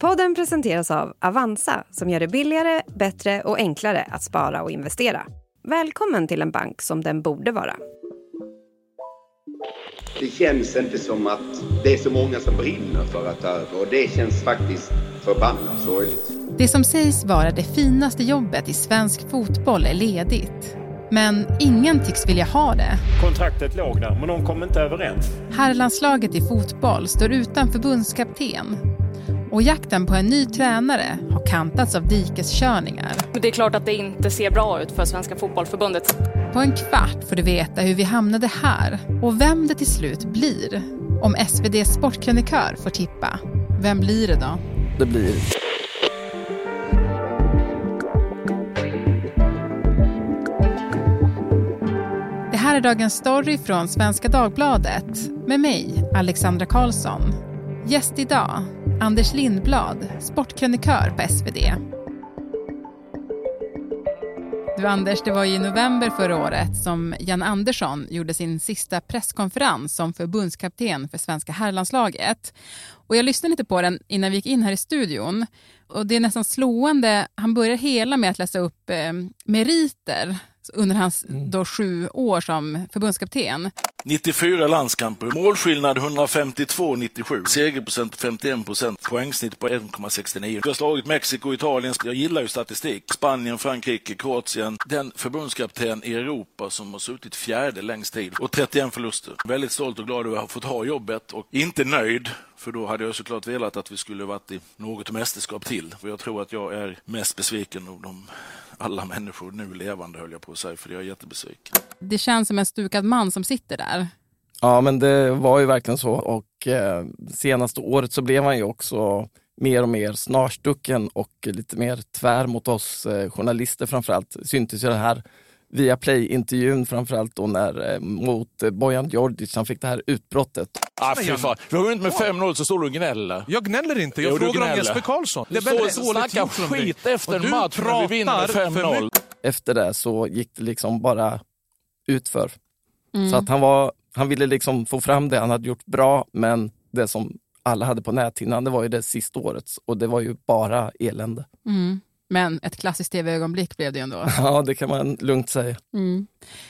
Podden presenteras av Avanza som gör det billigare, bättre och enklare att spara och investera. Välkommen till en bank som den borde vara. Det känns inte som att det är så många som brinner för att ta över och det känns faktiskt förbannat sorgligt. Det som sägs vara det finaste jobbet i svensk fotboll är ledigt. Men ingen tycks vilja ha det. Kontraktet låg där, men de kom inte överens. Herrlandslaget i fotboll står utan förbundskapten. Och jakten på en ny tränare har kantats av dikeskörningar. Det är klart att det inte ser bra ut för Svenska Fotbollförbundet. På en kvart får du veta hur vi hamnade här och vem det till slut blir. Om SVDs sportkrönikör får tippa. Vem blir det då? Det blir Det här är dagens story från Svenska Dagbladet med mig, Alexandra Karlsson. Gäst idag, Anders Lindblad, sportkrönikör på SvD. Du Anders, det var i november förra året som Jan Andersson gjorde sin sista presskonferens som förbundskapten för svenska herrlandslaget. Och jag lyssnade lite på den innan vi gick in här i studion. Och det är nästan slående. Han börjar hela med att läsa upp eh, meriter under hans Mm. då sju år som förbundskapten. 94 landskamper, målskillnad 152-97, segerprocent 51%, poängsnitt på 1,69. Vi har slagit Mexiko, Italien, jag gillar ju statistik. Spanien, Frankrike, Kroatien. Den förbundskapten i Europa som har suttit fjärde längst tid och 31 förluster. Väldigt stolt och glad över att ha fått ha jobbet och inte nöjd. För då hade jag såklart velat att vi skulle varit i något mästerskap till. För jag tror att jag är mest besviken av de alla människor nu levande höll jag på att säga, för jag är jättebesviken. Det känns som en stukad man som sitter där. Ja, men det var ju verkligen så och eh, senaste året så blev han ju också mer och mer snarstucken och lite mer tvär mot oss eh, journalister framförallt. Syntes ju den här via Play-intervjun framförallt då när, eh, mot eh, Bojan Djordjic, han fick det här utbrottet. Ah, fy fan. Vi går runt med 5-0 så står du och gnäller. Jag gnäller inte, jag Jo, du frågar om. Jesper Karlsson. Du står och snackar skit efter en du match när vi vinner med pratar för 5-0. mycket. Efter det så gick det liksom bara utför. Mm. Så att han, var, han ville liksom få fram det han hade gjort bra, men det som alla hade på näthinnan, det var ju det sista årets och det var ju bara elände. Mm. Men ett klassiskt tv-ögonblick blev det ju ändå. Ja, det kan man lugnt säga. Mm.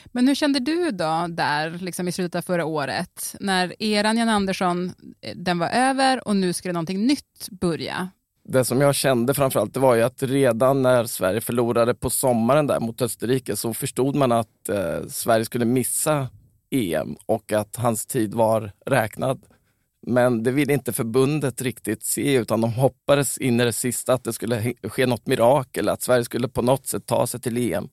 Men hur kände du då där liksom i slutet av förra året när eran Jan Andersson, eh, den var över och nu skulle någonting nytt börja? Det som jag kände framförallt det var ju att redan när Sverige förlorade på sommaren där mot Österrike så förstod man att eh, Sverige skulle missa EM och att hans tid var räknad. Men det ville inte förbundet riktigt se utan de hoppades in i det sista att det skulle ske något mirakel, att Sverige skulle på något sätt ta sig till EM.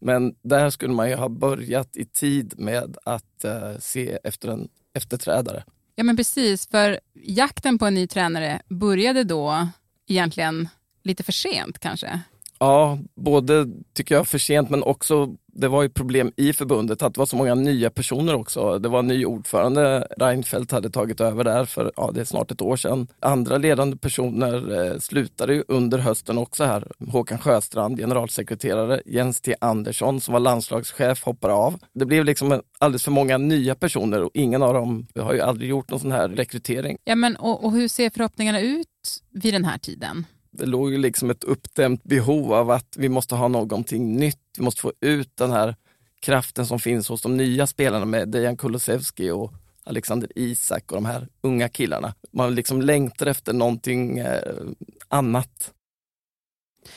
Men där skulle man ju ha börjat i tid med att eh, se efter en efterträdare. Ja men precis, för jakten på en ny tränare började då egentligen lite för sent kanske. Ja, både tycker jag för sent men också det var ju problem i förbundet att det var så många nya personer också. Det var en ny ordförande, Reinfeldt hade tagit över där för ja, det är snart ett år sedan. Andra ledande personer eh, slutade ju under hösten också här. Håkan Sjöstrand, generalsekreterare, Jens T Andersson som var landslagschef hoppar av. Det blev liksom alldeles för många nya personer och ingen av dem har ju aldrig gjort någon sån här rekrytering. Ja men och, och hur ser förhoppningarna ut vid den här tiden? Det låg ju liksom ett uppdämt behov av att vi måste ha någonting nytt. Vi måste få ut den här kraften som finns hos de nya spelarna med Dejan Kulusevski och Alexander Isak och de här unga killarna. Man liksom längtar efter någonting eh, annat.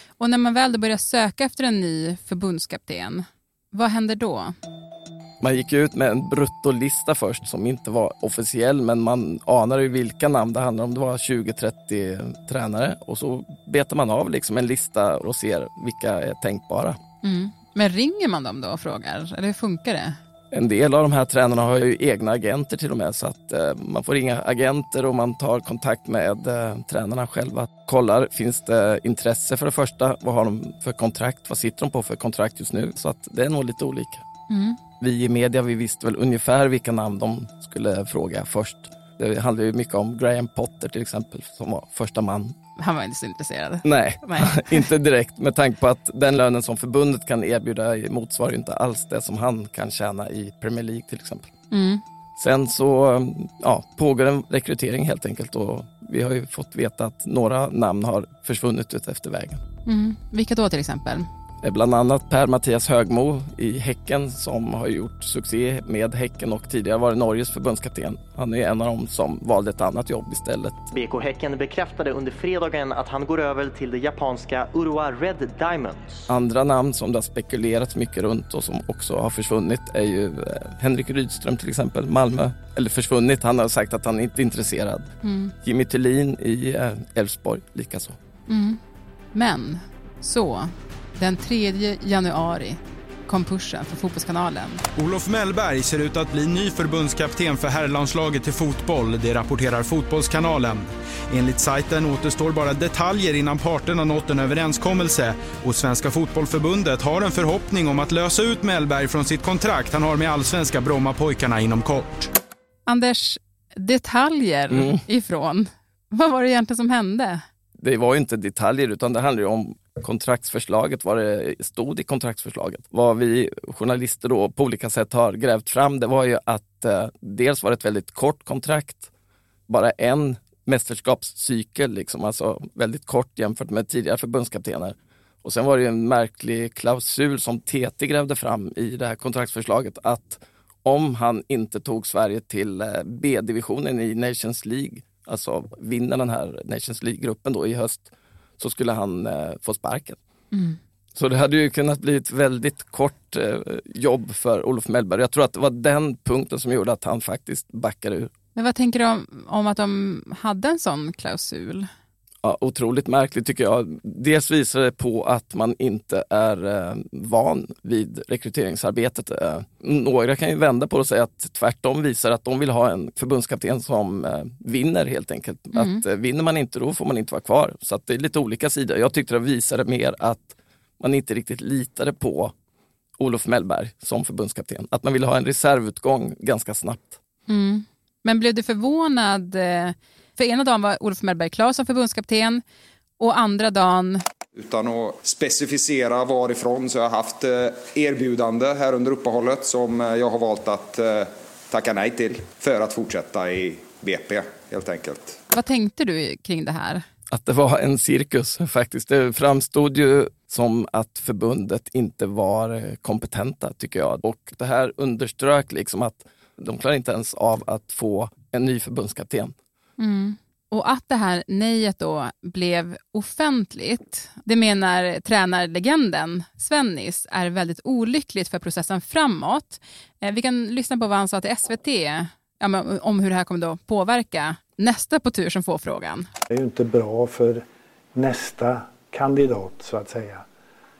Och när man väl då börjar söka efter en ny förbundskapten, vad händer då? Man gick ut med en bruttolista först som inte var officiell men man anar ju vilka namn det handlar om. Det var 20-30 tränare och så betar man av liksom en lista och ser vilka är tänkbara. Mm. Men ringer man dem då och frågar, eller hur funkar det? En del av de här tränarna har ju egna agenter till och med så att eh, man får ringa agenter och man tar kontakt med eh, tränarna själva. Kollar, finns det intresse för det första? Vad har de för kontrakt? Vad sitter de på för kontrakt just nu? Så att det är nog lite olika. Mm. Vi i media vi visste väl ungefär vilka namn de skulle fråga först. Det handlar ju mycket om Graham Potter till exempel som var första man. Han var inte så intresserad. Nej, Nej. inte direkt med tanke på att den lönen som förbundet kan erbjuda motsvarar ju inte alls det som han kan tjäna i Premier League till exempel. Mm. Sen så ja, pågår en rekrytering helt enkelt och vi har ju fått veta att några namn har försvunnit ut efter vägen. Mm. Vilka då till exempel? Bland annat Per-Mattias Högmo i Häcken som har gjort succé med Häcken och tidigare varit Norges förbundskapten. Han är en av dem som valde ett annat jobb istället. BK Häcken bekräftade under fredagen att han går över till det japanska Urua Red Diamonds. Andra namn som det har spekulerats mycket runt och som också har försvunnit är ju eh, Henrik Rydström till exempel, Malmö. Eller försvunnit, han har sagt att han inte är intresserad. Mm. Jimmy Tillin i eh, Elfsborg likaså. Mm. Men så, den 3 januari kom pushen för Fotbollskanalen. Olof Mellberg ser ut att bli ny förbundskapten för herrlandslaget till fotboll. Det rapporterar Fotbollskanalen. Enligt sajten återstår bara detaljer innan parterna nått en överenskommelse och Svenska Fotbollförbundet har en förhoppning om att lösa ut Mellberg från sitt kontrakt han har med allsvenska Brommapojkarna inom kort. Anders, detaljer mm. ifrån. Vad var det egentligen som hände? Det var inte detaljer utan det handlar om kontraktsförslaget, vad det stod i kontraktsförslaget. Vad vi journalister då på olika sätt har grävt fram, det var ju att eh, dels var det ett väldigt kort kontrakt, bara en mästerskapscykel, liksom, alltså väldigt kort jämfört med tidigare förbundskaptener. Och sen var det en märklig klausul som TT grävde fram i det här kontraktsförslaget att om han inte tog Sverige till eh, B-divisionen i Nations League, alltså vinner den här Nations League-gruppen då i höst, så skulle han eh, få sparken. Mm. Så det hade ju kunnat bli ett väldigt kort eh, jobb för Olof Mellberg. Jag tror att det var den punkten som gjorde att han faktiskt backade ur. Men vad tänker du om, om att de hade en sån klausul? Ja, otroligt märkligt tycker jag. Dels visar det på att man inte är eh, van vid rekryteringsarbetet. Eh, några kan ju vända på det och säga att tvärtom visar att de vill ha en förbundskapten som eh, vinner helt enkelt. Mm. Att eh, vinner man inte då får man inte vara kvar. Så att det är lite olika sidor. Jag tyckte det visade mer att man inte riktigt litade på Olof Mellberg som förbundskapten. Att man ville ha en reservutgång ganska snabbt. Mm. Men blev du förvånad eh, för ena dagen var Olof Mellberg klar som förbundskapten och andra dagen... Utan att specificera varifrån så har jag haft eh, erbjudande här under uppehållet som eh, jag har valt att eh, tacka nej till för att fortsätta i BP helt enkelt. Vad tänkte du kring det här? Att det var en cirkus faktiskt. Det framstod ju som att förbundet inte var kompetenta tycker jag. Och det här underströk liksom att de klarar inte ens av att få en ny förbundskapten. Mm. Och att det här nejet då blev offentligt, det menar tränarlegenden Svennis är väldigt olyckligt för processen framåt. Eh, vi kan lyssna på vad han sa till SVT ja, om hur det här kommer att påverka nästa på tur som får frågan. Det är ju inte bra för nästa kandidat så att säga.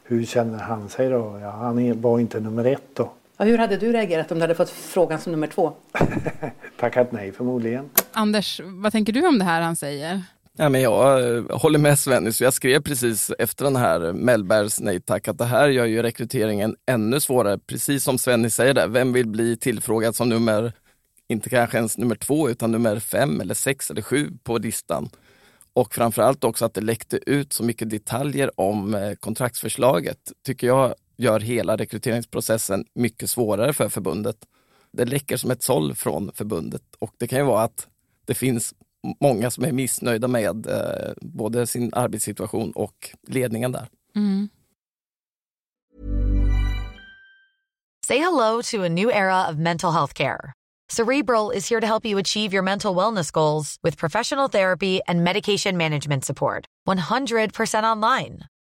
Hur känner han sig då? Ja, han var inte nummer ett då. Ja, hur hade du reagerat om du hade fått frågan som nummer två? Tackat nej förmodligen. Anders, vad tänker du om det här han säger? Ja, men jag eh, håller med Svennis. Jag skrev precis efter den här Mellbergs nej tack att det här gör ju rekryteringen ännu svårare. Precis som Svennis säger där, vem vill bli tillfrågad som nummer, inte kanske ens nummer två, utan nummer fem eller sex eller sju på listan. Och framförallt också att det läckte ut så mycket detaljer om eh, kontraktsförslaget tycker jag gör hela rekryteringsprocessen mycket svårare för förbundet. Det läcker som ett såll från förbundet och det kan ju vara att det finns många som är missnöjda med eh, både sin arbetssituation och ledningen där. Mm. Say hello to a new era of mental health care. Cerebral is here to help you achieve your mental wellness goals with professional therapy and medication management support. 100% online.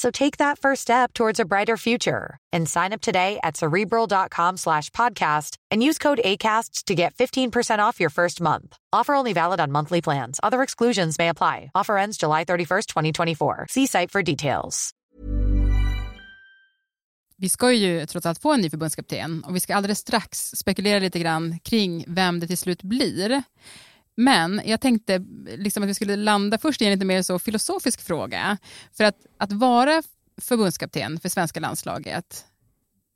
So take that first step towards a brighter future and sign up today at cerebral.com slash podcast and use code ACasts to get 15% off your first month. Offer only valid on monthly plans. Other exclusions may apply. Offer ends July 31st, 2024. See site for details. Vi ska ju trots allt få en ny förbundskapten och vi ska alldeles strax spekulera lite grann kring vem det till slut blir. Men jag tänkte liksom att vi skulle landa först i en lite mer så filosofisk fråga. För att, att vara förbundskapten för svenska landslaget,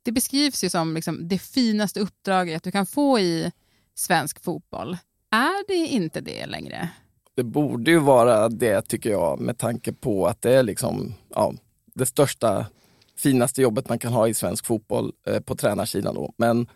det beskrivs ju som liksom det finaste uppdraget du kan få i svensk fotboll. Är det inte det längre? Det borde ju vara det tycker jag med tanke på att det är liksom, ja, det största, finaste jobbet man kan ha i svensk fotboll eh, på tränarsidan. Då. Men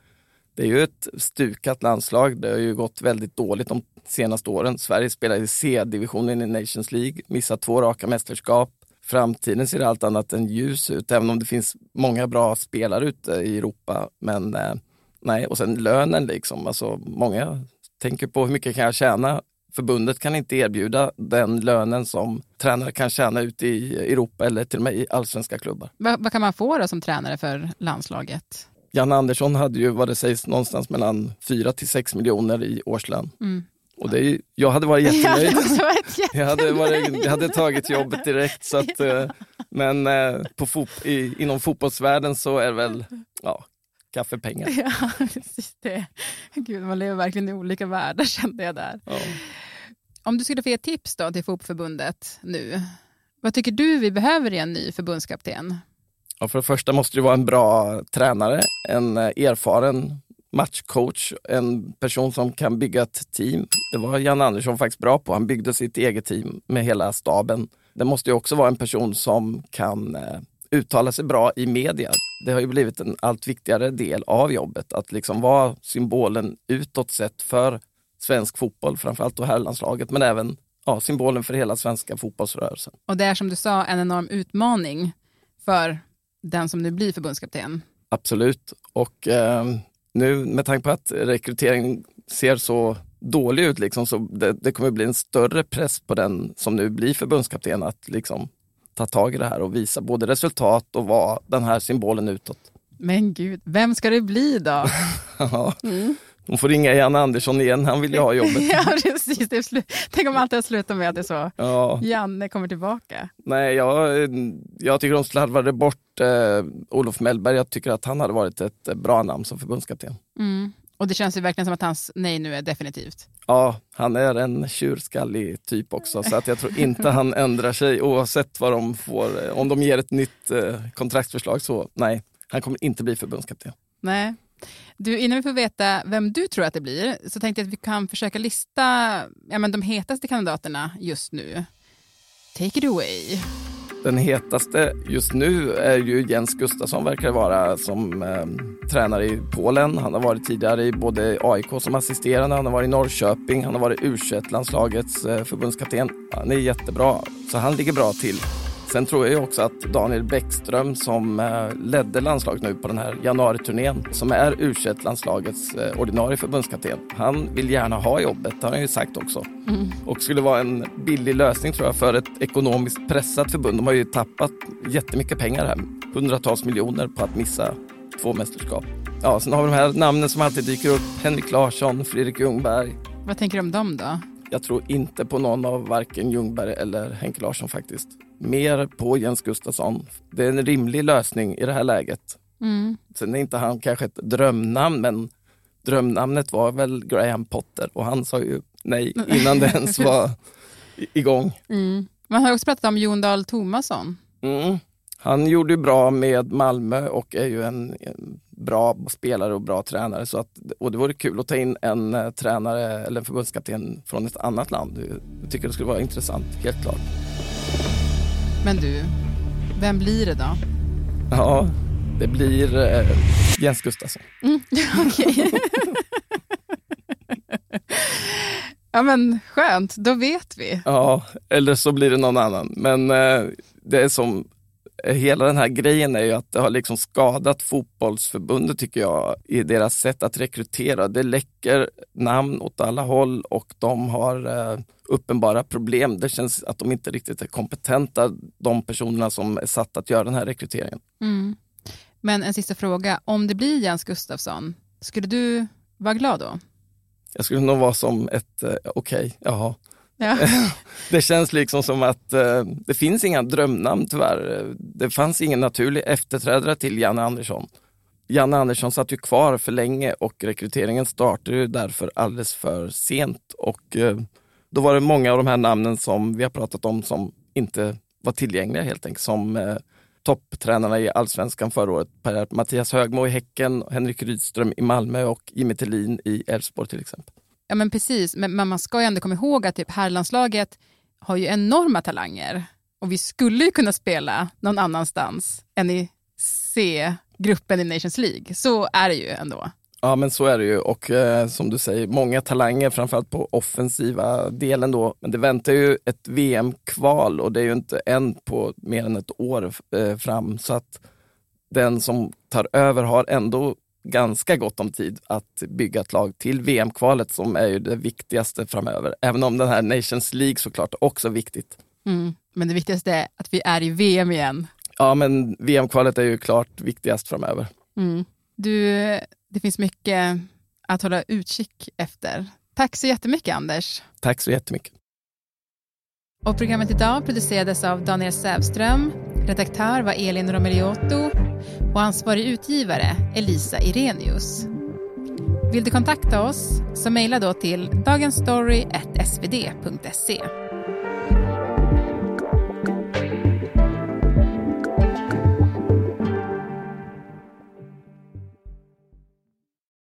det är ju ett stukat landslag. Det har ju gått väldigt dåligt de senaste åren. Sverige spelar i C-divisionen i Nations League, Missar två raka mästerskap. Framtiden ser allt annat än ljus ut, även om det finns många bra spelare ute i Europa. Men eh, nej, och sen lönen liksom. Alltså, många tänker på hur mycket kan jag tjäna? Förbundet kan inte erbjuda den lönen som tränare kan tjäna ute i Europa eller till och med i allsvenska klubbar. Vad, vad kan man få då som tränare för landslaget? Jan Andersson hade ju vad det sägs någonstans mellan 4 till 6 miljoner i årslön. Mm. Och det är, jag hade varit jättenöjd. Jag hade, varit jag, hade varit, jag hade tagit jobbet direkt. Så att, eh, men eh, på fot, i, inom fotbollsvärlden så är det väl ja, kaffepengar. Ja, precis det. Gud, man lever verkligen i olika världar kände jag där. Ja. Om du skulle få ge tips då till Fotbollförbundet nu, vad tycker du vi behöver i en ny förbundskapten? Ja, för det första måste det vara en bra tränare, en erfaren matchcoach, en person som kan bygga ett team. Det var Jan Andersson faktiskt bra på. Han byggde sitt eget team med hela staben. Det måste ju också vara en person som kan eh, uttala sig bra i media. Det har ju blivit en allt viktigare del av jobbet, att liksom vara symbolen utåt sett för svensk fotboll, framförallt då herrlandslaget, men även ja, symbolen för hela svenska fotbollsrörelsen. Och det är som du sa en enorm utmaning för den som nu blir förbundskapten. Absolut. Och eh, nu med tanke på att rekryteringen ser så dålig ut, liksom, så det, det, kommer bli en större press på den som nu blir förbundskapten att liksom, ta tag i det här och visa både resultat och vara den här symbolen utåt. Men gud, vem ska det bli då? ja. mm. De får ringa Jan Andersson igen, han vill ju ha jobbet. ja, precis. Det slu- Tänk om allt slutar med att det är så. Ja. Janne kommer tillbaka. Nej, jag, jag tycker de slarvade bort eh, Olof Mellberg. Jag tycker att han hade varit ett bra namn som förbundskapten. Mm. Och det känns ju verkligen som att hans nej nu är definitivt. Ja, han är en tjurskallig typ också, så att jag tror inte han ändrar sig oavsett vad de får. Om de ger ett nytt eh, kontraktsförslag så nej, han kommer inte bli förbundskapten. Nej. Du, innan vi får veta vem du tror att det blir så tänkte jag att vi kan försöka lista ja, men de hetaste kandidaterna just nu. Take it away. Den hetaste just nu är ju Jens Gustafsson verkar det vara som eh, tränare i Polen. Han har varit tidigare i både AIK som assisterande, han har varit i Norrköping, han har varit u landslagets eh, förbundskapten. Han är jättebra, så han ligger bra till. Sen tror jag också att Daniel Bäckström som eh, ledde landslaget nu på den här januariturnén, som är u landslagets eh, ordinarie förbundskapten. Han vill gärna ha jobbet, det har han ju sagt också. Mm. Och skulle vara en billig lösning tror jag för ett ekonomiskt pressat förbund. De har ju tappat jättemycket pengar här, hundratals miljoner på att missa två mästerskap. Ja, sen har vi de här namnen som alltid dyker upp. Henrik Larsson, Fredrik Ljungberg. Vad tänker du om dem då? Jag tror inte på någon av varken Ljungberg eller Henke Larsson faktiskt. Mer på Jens Gustafsson. Det är en rimlig lösning i det här läget. Mm. Sen är inte han kanske ett drömnamn, men drömnamnet var väl Graham Potter och han sa ju nej innan det ens var igång. Mm. Man har också pratat om Jon Dahl Tomasson. Mm. Han gjorde bra med Malmö och är ju en, en, bra spelare och bra tränare. Så att, och det vore kul att ta in en uh, tränare eller en förbundskapten från ett annat land. Jag tycker det skulle vara intressant, helt klart. Men du, vem blir det då? Ja, det blir uh, Jens Gustafsson. Mm, Okej. ja men skönt, då vet vi. Ja, eller så blir det någon annan. Men uh, det är som hela den här grejen är ju att det har liksom skadat fotbollsförbundet tycker jag i deras sätt att rekrytera. Det läcker namn åt alla håll och de har eh, uppenbara problem. Det känns att de inte riktigt är kompetenta, de personerna som är satta att göra den här rekryteringen. Mm. Men en sista fråga, om det blir Jens Gustafsson, skulle du vara glad då? Jag skulle nog vara som ett, eh, okej, okay, jaha. Ja. det känns liksom som att eh, det finns inga drömnamn tyvärr. Det fanns ingen naturlig efterträdare till Janne Andersson. Janne Andersson satt ju kvar för länge och rekryteringen startade ju därför alldeles för sent. Och eh, då var det många av de här namnen som vi har pratat om som inte var tillgängliga helt enkelt. Som eh, topptränarna i allsvenskan förra året. Per, Mattias Högmo i Häcken, Henrik Rydström i Malmö och Jimmy Tillin i Elfsborg till exempel. Ja men precis, men, men man ska ju ändå komma ihåg att typ herrlandslaget har ju enorma talanger och vi skulle ju kunna spela någon annanstans än i C-gruppen i Nations League. Så är det ju ändå. Ja men så är det ju och eh, som du säger, många talanger framförallt på offensiva delen då. Men det väntar ju ett VM-kval och det är ju inte än på mer än ett år eh, fram. Så att den som tar över har ändå ganska gott om tid att bygga ett lag till VM-kvalet som är ju det viktigaste framöver. Även om den här Nations League såklart också är viktigt. Mm. Men det viktigaste är att vi är i VM igen. Ja, men VM-kvalet är ju klart viktigast framöver. Mm. Du, det finns mycket att hålla utkik efter. Tack så jättemycket Anders. Tack så jättemycket. Och programmet idag producerades av Daniel Sävström. Redaktör var Elin Romeriotto och ansvarig utgivare Elisa Irenius. Vill du kontakta oss så mejla då till dagensstory.svd.se.